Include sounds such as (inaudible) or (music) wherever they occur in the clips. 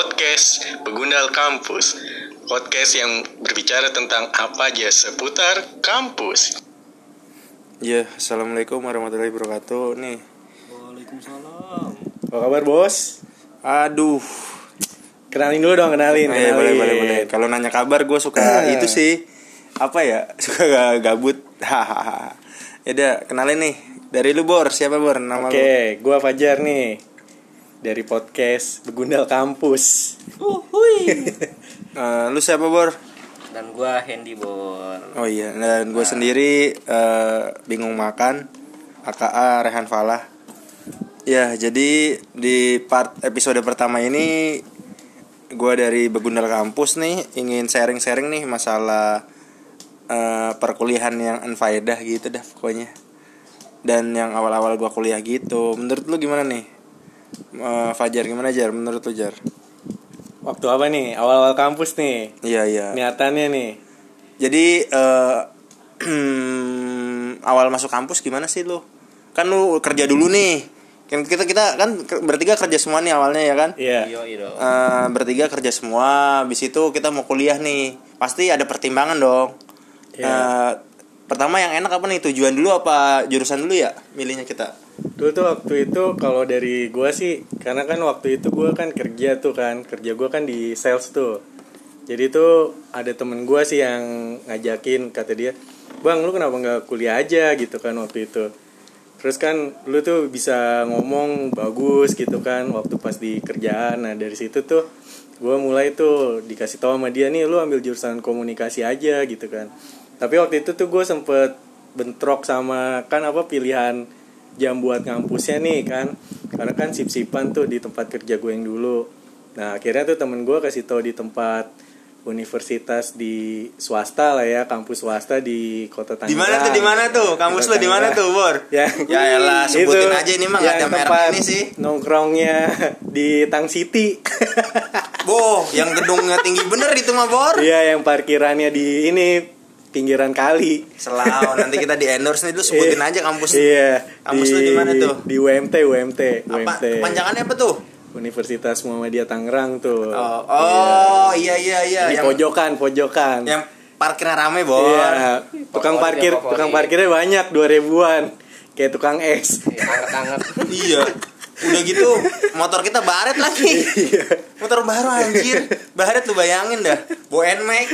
podcast Begundal Kampus. Podcast yang berbicara tentang apa aja seputar kampus. Ya, assalamualaikum warahmatullahi wabarakatuh. Nih, Waalaikumsalam. Apa kabar bos? aduh. Kenalin dulu dong, kenalin. Eh, kenalin. boleh boleh boleh. Kalau nanya kabar, gue suka Eh. itu sih. Apa ya? (laughs) Suka ga- gabut. Hahaha. ya udah, kenalin nih. Dari lu Bor, siapa Bor? Nama lu? Oke, gua Fajar nih. Dari podcast Begundal Kampus. Uhuy. (laughs) Eh, lu siapa Bor? Dan gua Hendy Bor. Oh iya, dan gue sendiri eh, bingung makan. AKA Rehan Falah. Ya, jadi di part episode pertama ini gue dari Begundal Kampus nih ingin sharing-sharing nih masalah eh, perkuliahan yang unfaedah gitu dah pokoknya. Dan yang awal-awal gue kuliah gitu. Menurut lu gimana nih? Eh, Fajar gimana Jar? Menurut lu Jar? Waktu apa nih? Awal-awal kampus nih. Iya iya. Niatannya nih. Jadi eh (clears throat) awal masuk kampus gimana sih lu? Kan lu kerja dulu nih. Kan kita kita kan bertiga kerja semua nih awalnya ya kan? Iya. Iyo. Eh, bertiga kerja semua, habis itu kita mau kuliah nih. Pasti ada pertimbangan dong. Iya. Eh, pertama yang enak apa nih? Tujuan dulu apa jurusan dulu ya? Milihnya kita. Dulu tuh waktu itu kalau dari gua sih karena kan waktu itu gua kan kerja tuh kan, kerja gua kan di sales tuh. Jadi tuh ada temen gua sih yang ngajakin kata dia, "Bang, lu kenapa nggak kuliah aja?" gitu kan waktu itu. Terus kan lu tuh bisa ngomong bagus gitu kan waktu pas di kerjaan. Nah, dari situ tuh gua mulai tuh dikasih tahu sama dia nih lu ambil jurusan komunikasi aja gitu kan. Tapi waktu itu tuh gue sempet bentrok sama kan apa pilihan jam buat ngampusnya nih kan karena kan sip-sipan tuh di tempat kerja gue yang dulu nah akhirnya tuh temen gue kasih tahu di tempat universitas di swasta lah ya kampus swasta di kota Di Tangerang mana tuh? Di mana tuh? Kampus lu di mana tuh, Bor? ya Ya elah, sebutin aja ini mah ada merek tempat ini sih. nongkrongnya di Tang City Boh, yang gedungnya tinggi bener itu mah, Bor. iya yang parkirannya di ini pinggiran kali Selau, nanti kita di endorse nih lu sebutin aja kampus. iya Kampus lu di mana tuh? di UMT UMT Apa UMT kepanjangannya apa tuh? Universitas Muhammadiyah Tangerang tuh Oh, oh iya iya iya di yang pojokan pojokan yang parkirnya rame, Bor. iya tukang parkir ya, favorit. tukang parkirnya banyak dua ribuan kayak tukang es Anget-anget. Iya. Udah gitu motor kita baret lagi. Iya. motor baru anjir. Baret lu bayangin dah. Bo Nmax.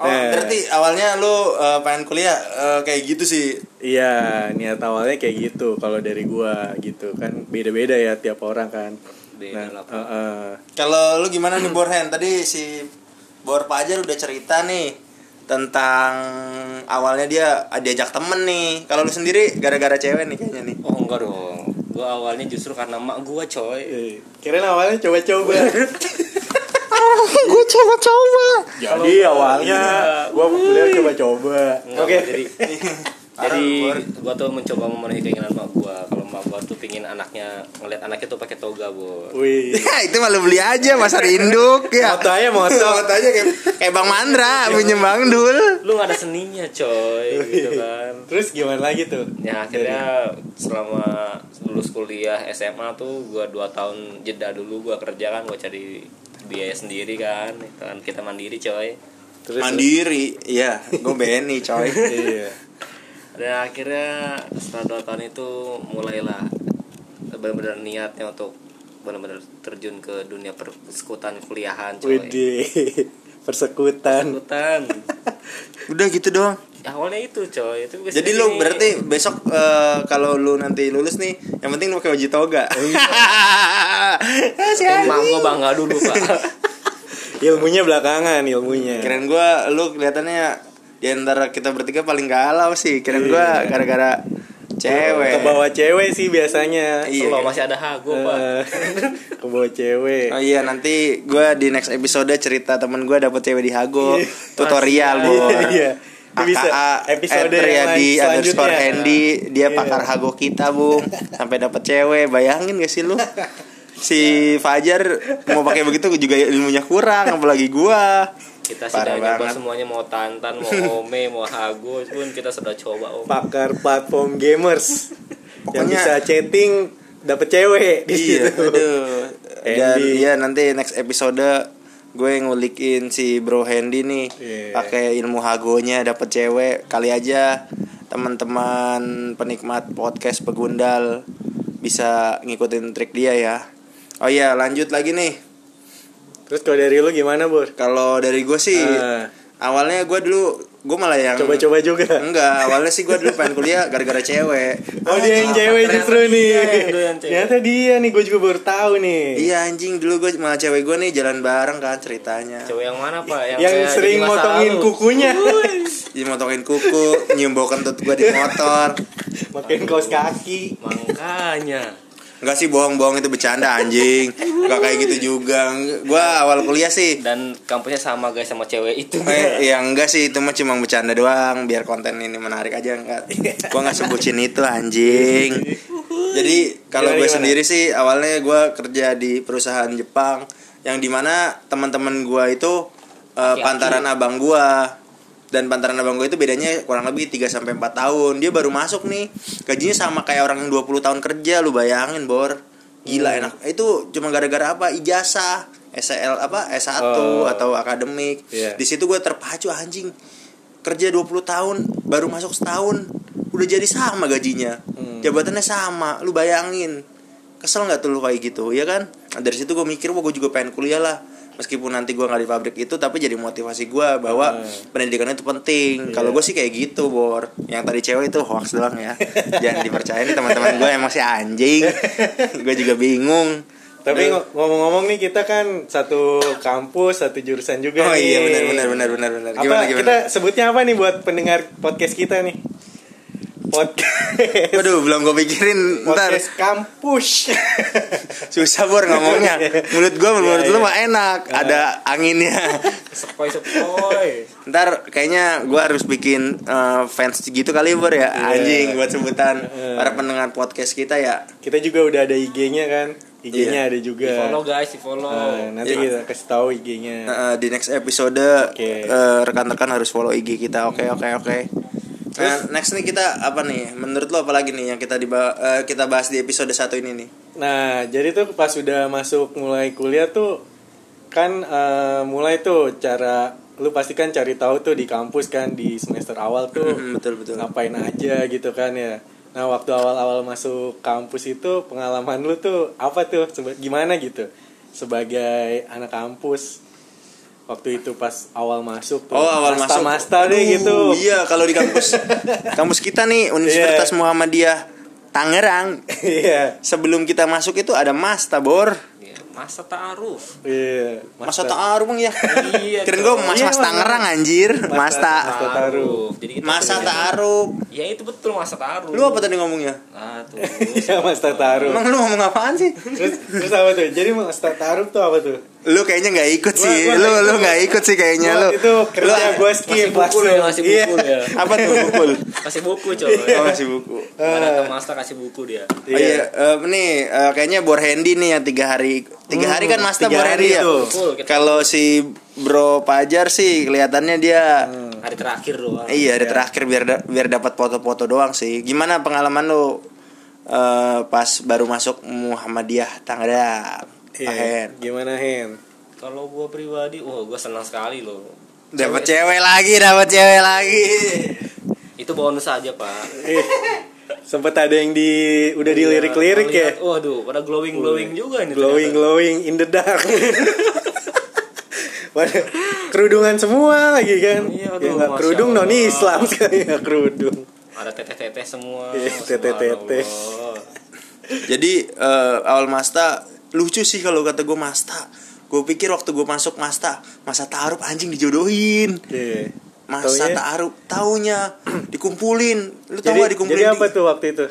Oh, Nah. berarti awalnya lu eh, pengen kuliah eh, kayak gitu sih. iya niat awalnya kayak gitu kalau dari gua gitu kan beda beda ya tiap orang kan Beda nah eh, eh. Kalau lu gimana nih Borhen? Tadi si Bor Pajar udah cerita nih tentang awalnya dia diajak temen nih. Kalau lu sendiri gara-gara cewek nih kayaknya nih. Oh enggak dong. Gua awalnya justru karena mak gua coy. Eh, kirain awalnya coba-coba (laughs) (laughs) gue coba-coba. jadi awalnya gua kuliah coba-coba oke jadi (laughs) jadi gua tuh mencoba memenuhi keinginan mak gua. Kalau mak gua tuh pingin anaknya ngeliat anaknya tuh pakai toga, Bor. wih Ya (laughs) itu malu beli aja pasar induk ya. moto aja moto Moto aja kayak kayak Bang Mandra punya Bang Dul. Lu gak ada seninya, coy, gitu kan. terus gimana lagi tuh Ya akhirnya selama lulus kuliah SMA tuh gua dua tahun jeda dulu gua kerja kan gua cari biaya sendiri kan kan kita mandiri coy terus Mandiri, iya, gue BNI coy. (laughs) iya dan akhirnya setelah dua tahun itu mulailah benar-benar niatnya untuk benar-benar terjun ke dunia persekutan kuliahan coy Widih, persekutan. persekutan Udah gitu doang. Awalnya itu coy itu Jadi lu berarti besok eh, kalau lu nanti lulus nih, yang penting lu pakai baju toga. (laughs) emang gua bangga dulu pak (laughs) Ilmunya belakangan, ilmunya. Keren gua lu kelihatannya di antara kita bertiga paling galau sih. Keren gua gara-gara cewek. Ke bawah cewek sih biasanya. Iya. kalau masih ada hago pak Eh, (laughs) Ke bawah cewek. Oh iya nanti gua di next episode cerita temen gua dapet cewek di Hago Iya. tutorial bor. Iya. Bisa episode episode yang di underscore. Handy dia Iya. pakar Hago kita bung sampai dapet cewek bayangin gak sih lu si Fajar mau pakai begitu juga ilmunya kurang apalagi gua kita Parah sudah nyoba semuanya mau tantan mau ome mau hago pun kita sudah coba om Pakar platform gamers. yang Pokoknya- bisa chatting dapat cewek di iya situ. aduh dan Handy. ya nanti next episode gue ngulikin si Bro Handy nih Iya. pakai ilmu hagonya dapet cewek kali aja teman-teman penikmat podcast pegundal bisa ngikutin trik dia ya oh iya lanjut lagi nih Terus kalau dari lu gimana, Bur? kalau dari gue sih Ah. awalnya gue dulu gue malah yang Coba-coba juga. enggak awalnya sih gue dulu pengen kuliah gara-gara cewek Oh dia yang cewek justru nih. dia yang doyan cewek. Ternyata dia nih, gue juga baru tahu nih. iya anjing dulu gue malah cewek gue nih jalan bareng kan ceritanya Cewek yang mana pak? Yang, Yang kayak sering motongin lalu. kukunya, Jadi (laughs) motongin kuku, nyium bau kentut gue di motor. makin kaos kaki. Makanya. Enggak sih bohong-bohong itu bercanda anjing. Enggak kayak gitu juga. Gua awal kuliah sih Dan kampusnya sama guys sama cewek itu. Eh, ya enggak sih itu mah cuma bercanda doang biar konten ini menarik aja enggak. Gua nggak sebutin itu anjing. Jadi kalau gue sendiri sih awalnya gua kerja di perusahaan Jepang yang di mana teman-teman gua itu Aki-aki. pantaran abang gua dan pantaran abang gue itu bedanya kurang lebih 3 sampai 4 tahun. Dia baru masuk nih. Gajinya sama kayak orang yang 20 tahun kerja, lu bayangin, Bor. Gila enak. Itu cuma gara-gara apa? Ijazah, SL apa? S1 Oh. atau akademik. Iya. Di situ gue terpacu anjing. Kerja 20 tahun, baru masuk setahun, udah jadi sama gajinya. Hmm. Jabatannya sama, lu bayangin. Kesel nggak tuh lu kayak gitu, ya kan? Nah, dari situ gue mikir, wah gue juga pengen kuliah lah. Meskipun nanti gue nggak di pabrik itu, tapi jadi motivasi gue bahwa Hmm. pendidikan itu penting. Kalau gue sih kayak gitu, Bor. Yang tadi cewek itu hoax doang ya. (laughs) Jangan dipercaya nih teman-teman gue emang si anjing. gue juga bingung. Tapi ngomong-ngomong nih kita kan satu kampus, satu jurusan juga Oh nih. iya benar benar benar benar benar. Apa Gimana gimana? kita sebutnya apa nih buat pendengar podcast kita nih? Podcast. Waduh, belum gue pikirin. Ntar Podcast kampus. (laughs) susah bor ngomongnya. Mulut gue menurut Iya, lu iya. mah enak. Ada anginnya. Sepoi sepoi. Ntar kayaknya gue harus bikin eh, fans gitu kali bor ya. Iya. Anjing buat sebutan Iya. para pendengar podcast kita ya. kita juga udah ada IG-nya kan. IG-nya Iya. ada juga. Di follow guys, di follow. Nah, nanti Iya. kita kasih tahu IG-nya. Eh, di next episode Oke. eh, rekan-rekan harus follow IG kita. Oke oke oke. Nah, next nih kita apa nih? Menurut lo apa lagi nih yang kita diba eh, kita bahas di episode satu ini nih? Nah, jadi tuh pas udah masuk mulai kuliah tuh kan eh, mulai tuh cara lu pasti kan cari tahu tuh di kampus kan di semester awal tuh betul betul. ngapain aja gitu kan ya. Nah, waktu awal-awal masuk kampus itu pengalaman lu tuh apa tuh? Gimana gitu? Sebagai anak kampus waktu itu pas awal masuk tuh. Oh awal masuk Masta deh Aduh, gitu. Iya kalau di kampus (laughs) Kampus kita nih Universitas Muhammadiyah Tangerang Iya. Sebelum kita masuk itu ada Masta Bor Iya, Masa ta'aruf. Iya. Masa Ta'aruf bang ya Iya, Keren gue. Mas Iya, Mas Mas. Tangerang anjir Masta. Masta Masa ta'aruf. Jadi kita Masa. Ta'aruf Ya itu betul masa ta'aruf. Lu apa tadi ngomongnya? Ah, tuh. (laughs) Iya, Mas Taruh. Emang lu ngomong apaan sih? terus terus apa tuh jadi mas taruh tuh apa tuh Lu kayaknya gak ikut Gua- sih gua Lu nggak lu ikut. gak ikut sih kayaknya Gua lu itu kerja Lu- gue skip Masih buku ya, masih Iya. buku ya. Apa tuh bukul? Kasih buku coy. Oh masih buku Mana ke master kasih buku dia. Oh iya, eh, nih eh, kayaknya Bor Handy nih yang tiga hari Tiga Hmm, hari kan Masta tiga Bor hari Handy ya Kalau si Bro Pajar sih kelihatannya dia Hari terakhir doang. Iya, hari Iya. terakhir biar da- biar dapat foto-foto doang sih. Gimana pengalaman lu eh, pas baru masuk Muhammadiyah Tangerang? Iya, Hen? gimana Hen Kalau gua pribadi, wah gua senang sekali loh. Dapat cewek lagi, dapat cewek lagi. Itu bonus aja, Pak. Eh, sempet ada yang di udah Iya, dilirik-lirik ya Waduh, pada glowing-glowing juga ini. glowing ternyata. glowing in the dark Waduh, kerudungan semua lagi kan Iya, ya aduh, nggak Masya kerudung non Allah. Islam sekali nggak kerudung Ada teteh-teteh semua. Iya, teteh-teteh. Jadi eh, awal Masta lucu sih kalau kata gue Masta. Gue pikir waktu gue masuk Masta, masa taruh anjing dijodohin. Iya. Masa taruh taunya (clears throat) dikumpulin. Lu tau jadi, gak dikumpulin? jadi di- apa tuh waktu itu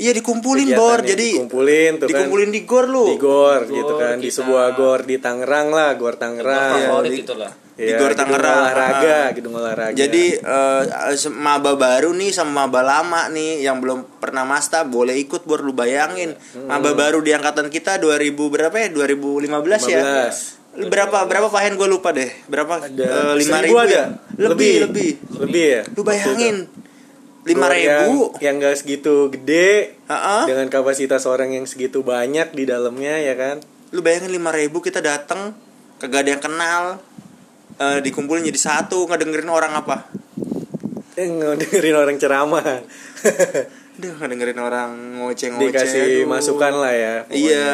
Iya dikumpulin Kegiatannya bor. Jadi dikumpulin tuh kan. dikumpulin di gor lu. di gor Gor gitu kan di kita. sebuah gor di Tangerang lah gor Tangerang favorit di- itu lah. Di Iya, Gor Tangerang. olahraga Ah. gedung olahraga Jadi eh, se- maba baru nih sama maba lama nih yang belum pernah masta boleh ikut bor lu bayangin. Hmm. Maba baru di angkatan kita 2000 berapa ya? 2015 ya. 15. Lu berapa berapa pahen gue lupa deh. Berapa? ada lima ribu ada ya? Lebih lebih. lebih ya Lu bayangin lima Gor yang, ribu. yang gak segitu gede Heeh. dengan kapasitas orang yang segitu banyak di dalamnya ya kan lu bayangin lima ribu kita datang kagak ada yang kenal eh, dikumpulin jadi satu ngedengerin orang apa Eh, dengerin orang ceramah. Duh, ngedengerin orang ngoceh-ngoceh Dikasih aduh. masukan lah ya. Iya.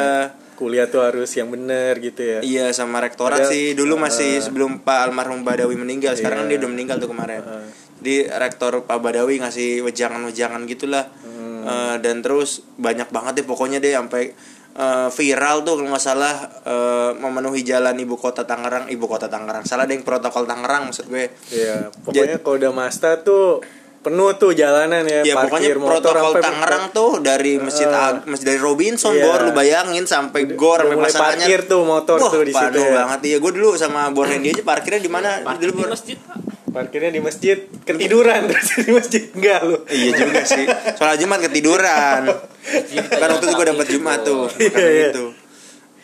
Kuliah tuh harus yang bener gitu ya. Iya sama rektorat Ada- sih dulu masih uh, sebelum Pak almarhum Badawi meninggal sekarang kan Iya. dia udah meninggal tuh kemarin. Uh. Di rektor Pak Badawi ngasih wejangan-wejangan gitulah Hmm. Eh, dan terus banyak banget deh pokoknya deh sampai eh, viral tuh kalau nggak salah eh, memenuhi jalan ibu kota Tangerang ibu kota Tangerang salah deh yang protokol Tangerang maksud gue. Iya, pokoknya kalau udah Masta tuh penuh tuh jalanan ya, Ya pokoknya parkir motor protokol sampai Tangerang tuh dari masjid Uh, Ag- masjid dari Robinson iya. Gor lu bayangin sampai Gor udah sampai mulai pasangannya. parkir tuh motor Wah, tuh di situ ya. banget iya gue dulu sama Bor Randy aja parkirnya di mana Parkir dulu di masjid Pak. Parkirnya di masjid ketiduran (laughs) terus di masjid enggak lu. Iya juga sih. Soal Jumat ketiduran. kan waktu itu gue dapat Jumat tuh. Iya, iya. itu.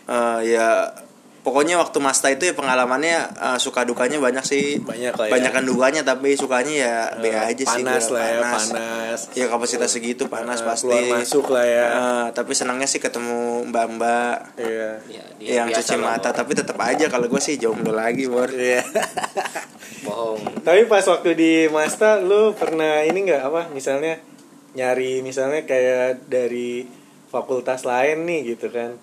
Eh, ya pokoknya waktu Masta itu ya pengalamannya eh, suka dukanya banyak sih. Banyak lah ya. Banyakan dukanya tapi sukanya ya be aja sih. panas lah ya, panas. Ya kapasitas segitu panas Eh, pasti. keluar masuk lah ya. Eh, tapi senangnya sih ketemu mbak-mbak Iya. Ya, dia yang cuci mata tapi tetap aja kalau gue sih jomblo lagi bor Iya. (laughs) bohong. Tapi pas waktu di Masta lu pernah ini nggak apa misalnya nyari misalnya kayak dari fakultas lain nih gitu kan.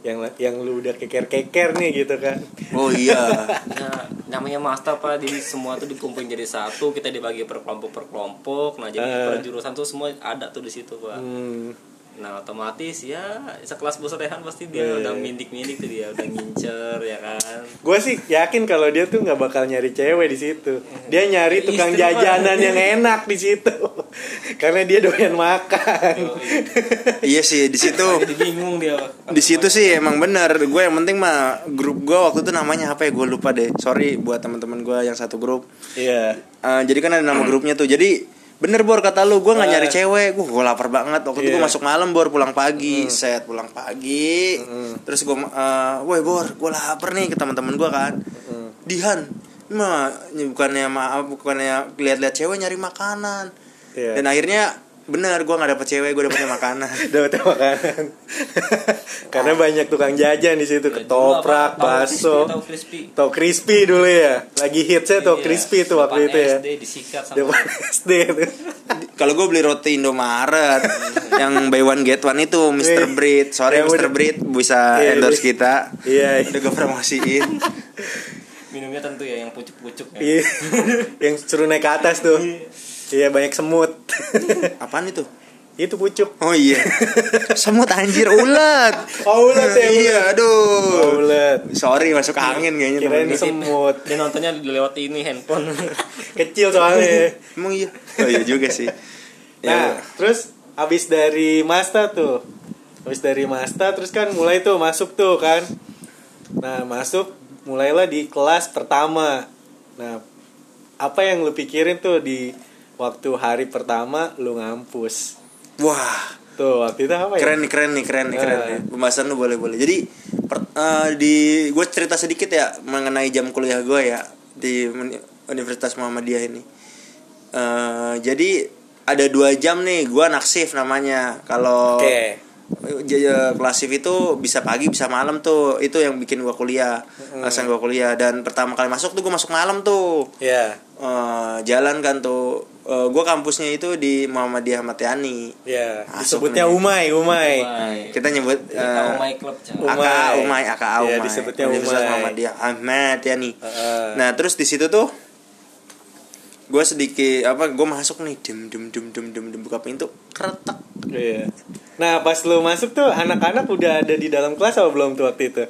Yang yang lu udah keker-keker nih gitu kan. oh iya (laughs) Nah, namanya master pak di semua tuh dikumpulin jadi satu kita dibagi per kelompok per kelompok nah jadi Eh. per jurusan tuh semua ada tuh di situ pak Hmm. Nah otomatis ya sekelas bos Rehan pasti dia Iya, udah iya. mindik mindik tuh dia udah ngincer ya kan Gue sih yakin kalau dia tuh nggak bakal nyari cewek di situ. Dia nyari tukang Istri, Pak. jajanan yang enak di situ. (laughs) Karena dia doyan makan. iya sih di situ jadi bingung dia di situ sih emang bener gue yang penting mah grup gue waktu itu namanya apa ya gue lupa deh sorry buat teman-teman gue yang satu grup Iya. Eh, jadi kan ada nama (clears throat) grupnya tuh jadi bener bor kata lu gue nggak nyari cewek. Gue gue lapar banget. Waktu itu gue Iya. masuk malam bor pulang pagi. Set pulang pagi. Terus gue uh, woi bor gue lapar nih ke teman-teman gue kan. Dihan mah bukannya maaf bukannya lihat-lihat cewek nyari makanan. Iya. dan akhirnya bener gue nggak dapet cewek gue dapetnya makanan (laughs) Dapat makanan. (laughs) Karena banyak tukang jajan di situ, ketoprak, bakso, tahu crispy tau crispy dulu ya. Lagi hitsnya tau Iya, crispy tuh waktu depan itu ya. SD disikat sama Depan (laughs) SD tuh. kalau gue beli roti Indomaret yang buy one get one itu Mr. Breed sorry Mr. udah- Breed bisa Iya, endorse iya. kita Iya, iya. udah gue promosiin minumnya tentu ya yang pucuk-pucuk ya Iya. Yang suruh naik ke atas tuh. Iya, banyak semut. (laughs) apaan itu itu pucuk. oh iya (laughs) semut anjir ulat Oh, ulat ya, iya aduh Ulet. sorry masuk angin kayaknya Kirain temen gue. semut. dia nontonnya lewat ini handphone (laughs) Kecil soalnya. emang iya oh iya juga sih Nah, ya terus abis dari Masta tuh, abis dari Masta terus kan mulai tuh masuk tuh kan. Nah masuk mulailah di kelas pertama. Nah apa yang lu pikirin tuh di waktu hari pertama lu ngampus? wah. Tuh waktu itu apa ya? keren nih keren nih keren nih keren Nah. nih. Pembahasan lu boleh boleh jadi per- eh, di gue cerita sedikit ya mengenai jam kuliah gue ya di Uni- Universitas Muhammadiyah ini. Eh, jadi ada dua jam nih gue anak shift namanya. Kalau. J- j- kelas shift itu bisa pagi bisa malam tuh. Itu yang bikin gue kuliah alasan gue kuliah. Dan pertama kali masuk tuh gue masuk malam tuh. Ya, Eh, jalan kan tuh gue kampusnya itu di Muhammadiyah Matiani ya. Masuk Disebutnya nih. Umay, Umay. kita nyebut eh, tahu my club. Umay. AKA Umay, AKA Iya, Umay. disebutnya Universitas Umay. Muhammadiyah Ahmad ya nih. Heeh. Nah, terus di situ tuh gue sedikit apa gue masuk nih dem dem dem dem dem dem buka pintu kretek Iya. Nah pas lu masuk tuh anak-anak udah ada di dalam kelas apa belum tuh waktu itu?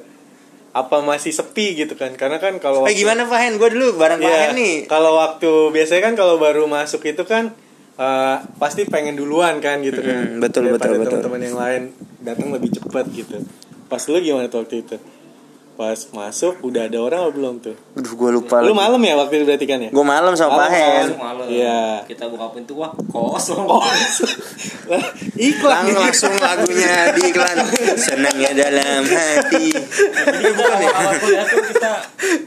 Apa masih sepi gitu kan? Karena kan kalau eh gimana Pak Hen gue dulu bareng Pak Iya, Hen nih Kalau waktu biasanya kan kalau baru masuk itu kan eh, pasti pengen duluan kan gitu kan. Mm, betul, Daripada betul, betul. teman-teman yang lain datang lebih cepat gitu. Pas lu gimana tuh waktu itu? Pas masuk udah ada orang apa belum tuh? Aduh gue lupa Lu lagi. malam ya waktu itu berarti kan ya? gue malam sama Pak Hen Iya. kita buka pintu wah kosong (laughs) Lah, Iklan. Lang langsung lagunya di iklan. Senangnya dalam hati. Jadi kita awal kuliah tuh kita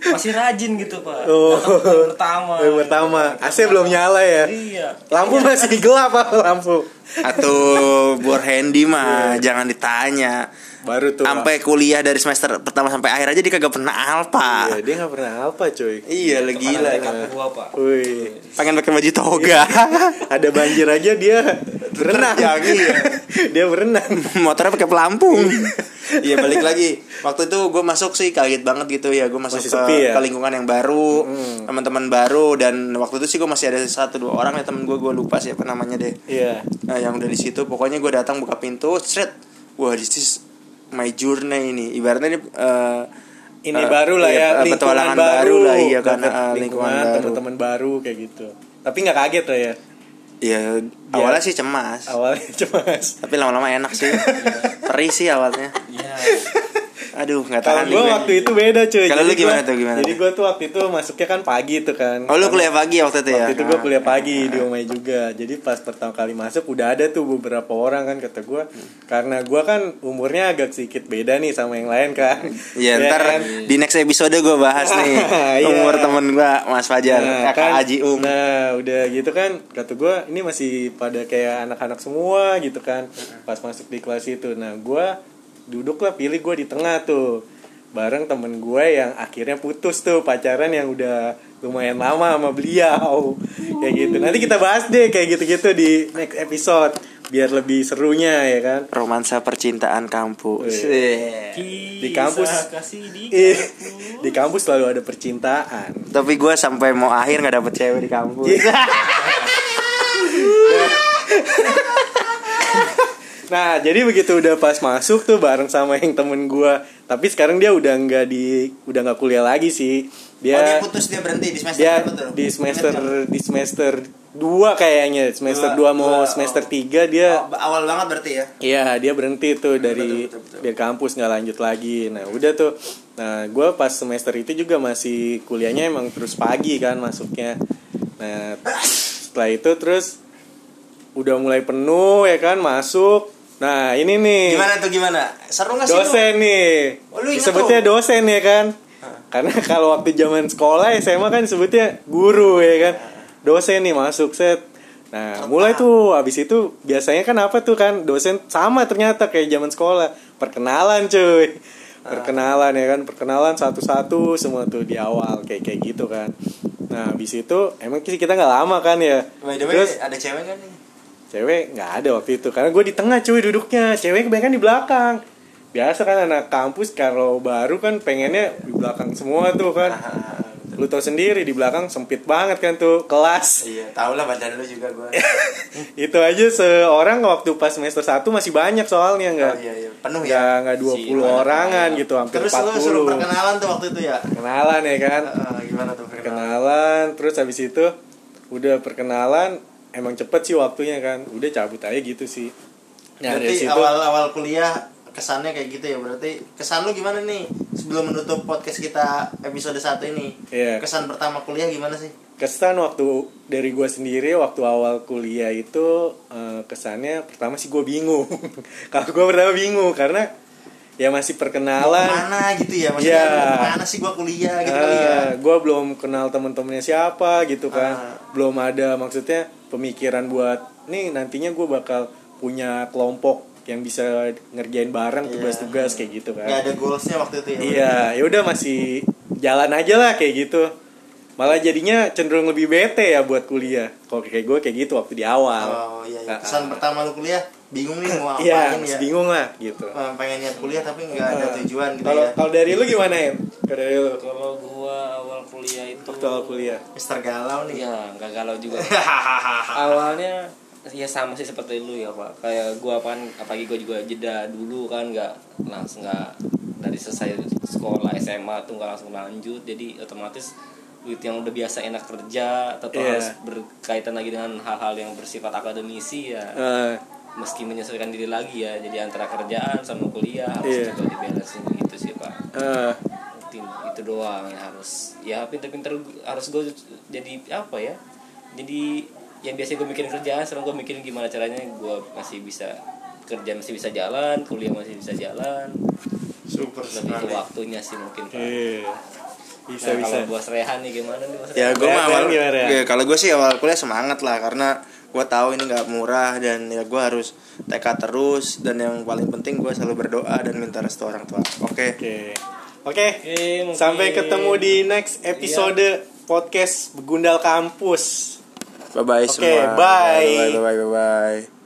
masih rajin gitu pak. Oh. Datang pertama. Yang pertama, AC belum nyala ya. iya. Lampu masih gelap apa lampu? Atau bor handy mah jangan ditanya. Baru tuh Sampai kuliah dari semester pertama sampai akhir aja dia kagak pernah alpa. Iya, dia nggak pernah apa cuy Iya, lah gila. gua apa Wih, Pengen pakai baju toga. ada banjir aja dia berenang. Iya. (laughs) dia berenang. Motornya pakai pelampung. (laughs) Iya balik lagi. Waktu itu gue masuk sih kaget banget gitu ya. Gue masuk Masih ke, sepi ya? ke lingkungan yang baru, teman-teman baru dan waktu itu sih gue masih ada satu dua orang ya temen gue gue lupa siapa namanya deh. Iya. Nah, yang udah di situ pokoknya gue datang buka pintu, straight. Wah, this is my journey ini. Ibaratnya ini eh, Ini eh, baru lah iya, ya, eh, lingkungan petualangan baru, lah iya kan dapet eh, lingkungan lingkungan, baru. teman-teman baru kayak gitu. Tapi nggak kaget lah ya. Iya, awalnya sih cemas. Awalnya (laughs) cemas. Tapi lama-lama enak sih. (laughs) Perih sih awalnya. iya Aduh, nggak tahan gue waktu itu beda cuy. Kalau lu gimana gua- tuh, gimana Jadi gue tuh waktu itu masuknya kan pagi tuh kan. Oh, lu kuliah pagi waktu itu ya? Waktu itu gue Ah. kuliah pagi di Umay juga. Jadi pas pertama kali masuk udah ada tuh beberapa orang kan kata gue. Karena gue kan umurnya agak sedikit beda nih sama yang lain kan. Iya, Ya ntar kan? di next episode gue bahas nih (laughs) Iya. umur temen gue Mas Fajar, Nah, kakak Aji Um. nah udah gitu kan kata gue ini masih pada kayak anak-anak semua gitu kan pas masuk di kelas itu nah gue duduk lah pilih gue di tengah tuh. Bareng temen gue yang akhirnya putus tuh pacaran yang udah lumayan lama sama beliau. Kayak gitu. Nanti kita bahas deh kayak gitu-gitu di next episode biar lebih serunya ya kan? Romansa percintaan kampus. Iya. Di kampus. Kasih di di kampus selalu ada percintaan. Tapi gue sampai mau akhir nggak dapet cewek di kampus. (laughs) Nah, jadi begitu udah pas masuk tuh bareng sama yang temen gua. Tapi sekarang dia udah nggak di udah nggak kuliah lagi sih. Dia oh dia putus dia berhenti di semester dia berapa tuh? di semester di semester 2 kayaknya. Semester Dua, 2 mau dua, semester oh. 3 dia Oh, awal banget berarti ya. Iya dia berhenti tuh dari betul, betul. dari kampus nggak lanjut lagi. Nah udah tuh. Nah gue pas semester itu juga masih kuliahnya emang terus pagi kan masuknya. Nah setelah itu terus udah mulai penuh ya kan masuk. Nah ini nih Gimana tuh gimana? Seru nggak sih lu? dosen nih. Oh, lu inget disebutnya tuh? dosen ya kan. Karena (laughs) kalau waktu zaman sekolah SMA kan disebutnya guru ya kan. Dosen nih masuk set. Nah, mulai tuh abis itu biasanya kan apa tuh kan dosen sama ternyata kayak zaman sekolah. Perkenalan cuy. Perkenalan ya kan, perkenalan satu-satu semua tuh di awal kayak kayak gitu kan. Nah, abis itu emang kita nggak lama kan ya. By the way, Terus ada cewek kan nih? Cewek nggak ada waktu itu karena gue di tengah cuy duduknya. Cewek kebanyakan di belakang. Biasa kan anak kampus kalau baru kan pengennya di belakang semua tuh kan. Lu tau sendiri di belakang sempit banget kan tuh kelas. Iya, tau lah badan lu juga gue. (laughs) itu aja seorang waktu pas semester 1 masih banyak soalnya nggak. Oh, iya, iya. Penuh Nggak, ya? nggak 20 Si, mana orangan gitu hampir Terus lu 40. suruh perkenalan tuh waktu itu ya? Kenalan ya kan. Eh, gimana tuh perkenalan? Perkenalan terus habis itu udah perkenalan emang cepet sih waktunya kan. Udah cabut aja gitu sih. Nah, dari Berarti situ awal-awal kuliah kesannya kayak gitu ya berarti kesan lu gimana nih sebelum menutup podcast kita episode 1 ini Iya. kesan pertama kuliah gimana sih kesan waktu dari gue sendiri waktu awal kuliah itu eh, kesannya pertama sih gue bingung (laughs) kalau gue pertama bingung karena ya masih Mau perkenalan ke mana gitu ya maksudnya Iya. mau ke mana sih gua kuliah gitu kali ya gue belum kenal temen-temennya siapa gitu kan Ah. belum ada maksudnya pemikiran buat nih nantinya gue bakal punya kelompok yang bisa ngerjain bareng Iya. tugas-tugas kayak gitu kan nggak ada goalsnya waktu itu ya Iya, ya udah masih jalan aja lah kayak gitu. Malah jadinya cenderung lebih bete ya buat kuliah. Kalau kayak gue kayak gitu waktu di awal. oh iya, iya. Kesan pertama lu kuliah bingung nih mau Iya, apain masih ya bingung lah gitu. Eh, pengen niat kuliah tapi nggak ada tujuan gitu Kalau ya kalau dari lu gimana ya? Kalau dari lu kalau gua awal kuliah itu waktu awal kuliah. Mister Galau nih ya nggak galau juga (laughs) awalnya ya sama sih seperti lu ya pak kayak gua kan apalagi gua juga jeda dulu kan nggak langsung nggak dari selesai sekolah SMA tuh nggak langsung lanjut jadi otomatis duit yang udah biasa enak kerja atau Iya. harus berkaitan lagi dengan hal-hal yang bersifat akademisi ya Eh, meski menyesuaikan diri lagi ya jadi antara kerjaan sama kuliah harus Iya. coba diberesin gitu sih pak eh, itu, itu doang yang harus ya pinter-pinter harus gue jadi apa ya jadi yang biasa gue mikirin kerjaan sekarang gue mikirin gimana caranya gue masih bisa kerja masih bisa jalan kuliah masih bisa jalan super lebih ke waktunya sih mungkin pak iya. Bisa nah, bisa. kalau bos Rehan nih gimana nih bos ya Rehan? gue Rehan, mah awal gimana, ya, kalau gue sih awal kuliah semangat lah karena gue tahu ini nggak murah dan ya gue harus TK terus dan yang paling penting gue selalu berdoa dan minta restu orang tua. Oke? Oke. Oke Oke, mungkin- sampai ketemu di next episode podcast begundal kampus. Bye bye Oke, semua. bye. bye bye bye bye